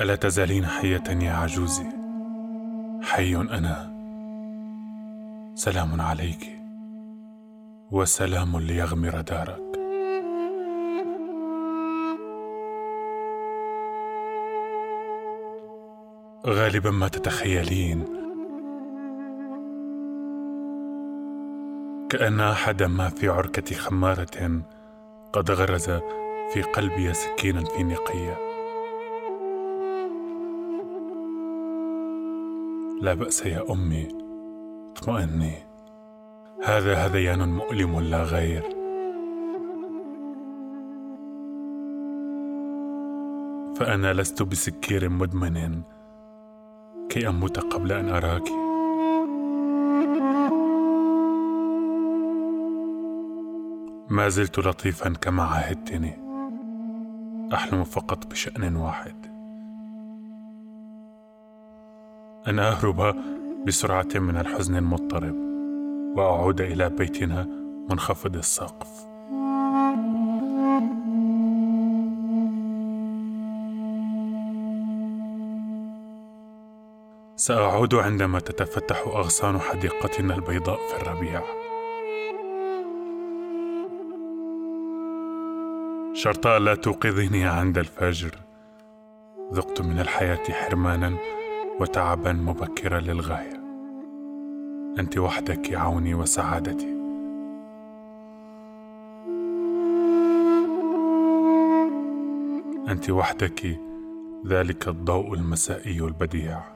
ألا تزالين حية يا عجوزي؟ حي أنا. سلام عليك. وسلام ليغمر دارك. غالبا ما تتخيلين. كأن أحدا ما في عركة خمارة قد غرز في قلبي سكينا في لا بأس يا أمي. اطمئني. هذا هذيان مؤلم لا غير. فأنا لست بسكير مدمن. كي أموت قبل أن أراك. ما زلت لطيفا كما عهدتني. أحلم فقط بشأن واحد. أن أهرب بسرعة من الحزن المضطرب وأعود إلى بيتنا منخفض السقف. سأعود عندما تتفتح أغصان حديقتنا البيضاء في الربيع. شرطاء لا توقظيني عند الفجر. ذقت من الحياة حرمانا وتعبا مبكرا للغاية. أنت وحدك عوني وسعادتي. أنت وحدك ذلك الضوء المسائي البديع.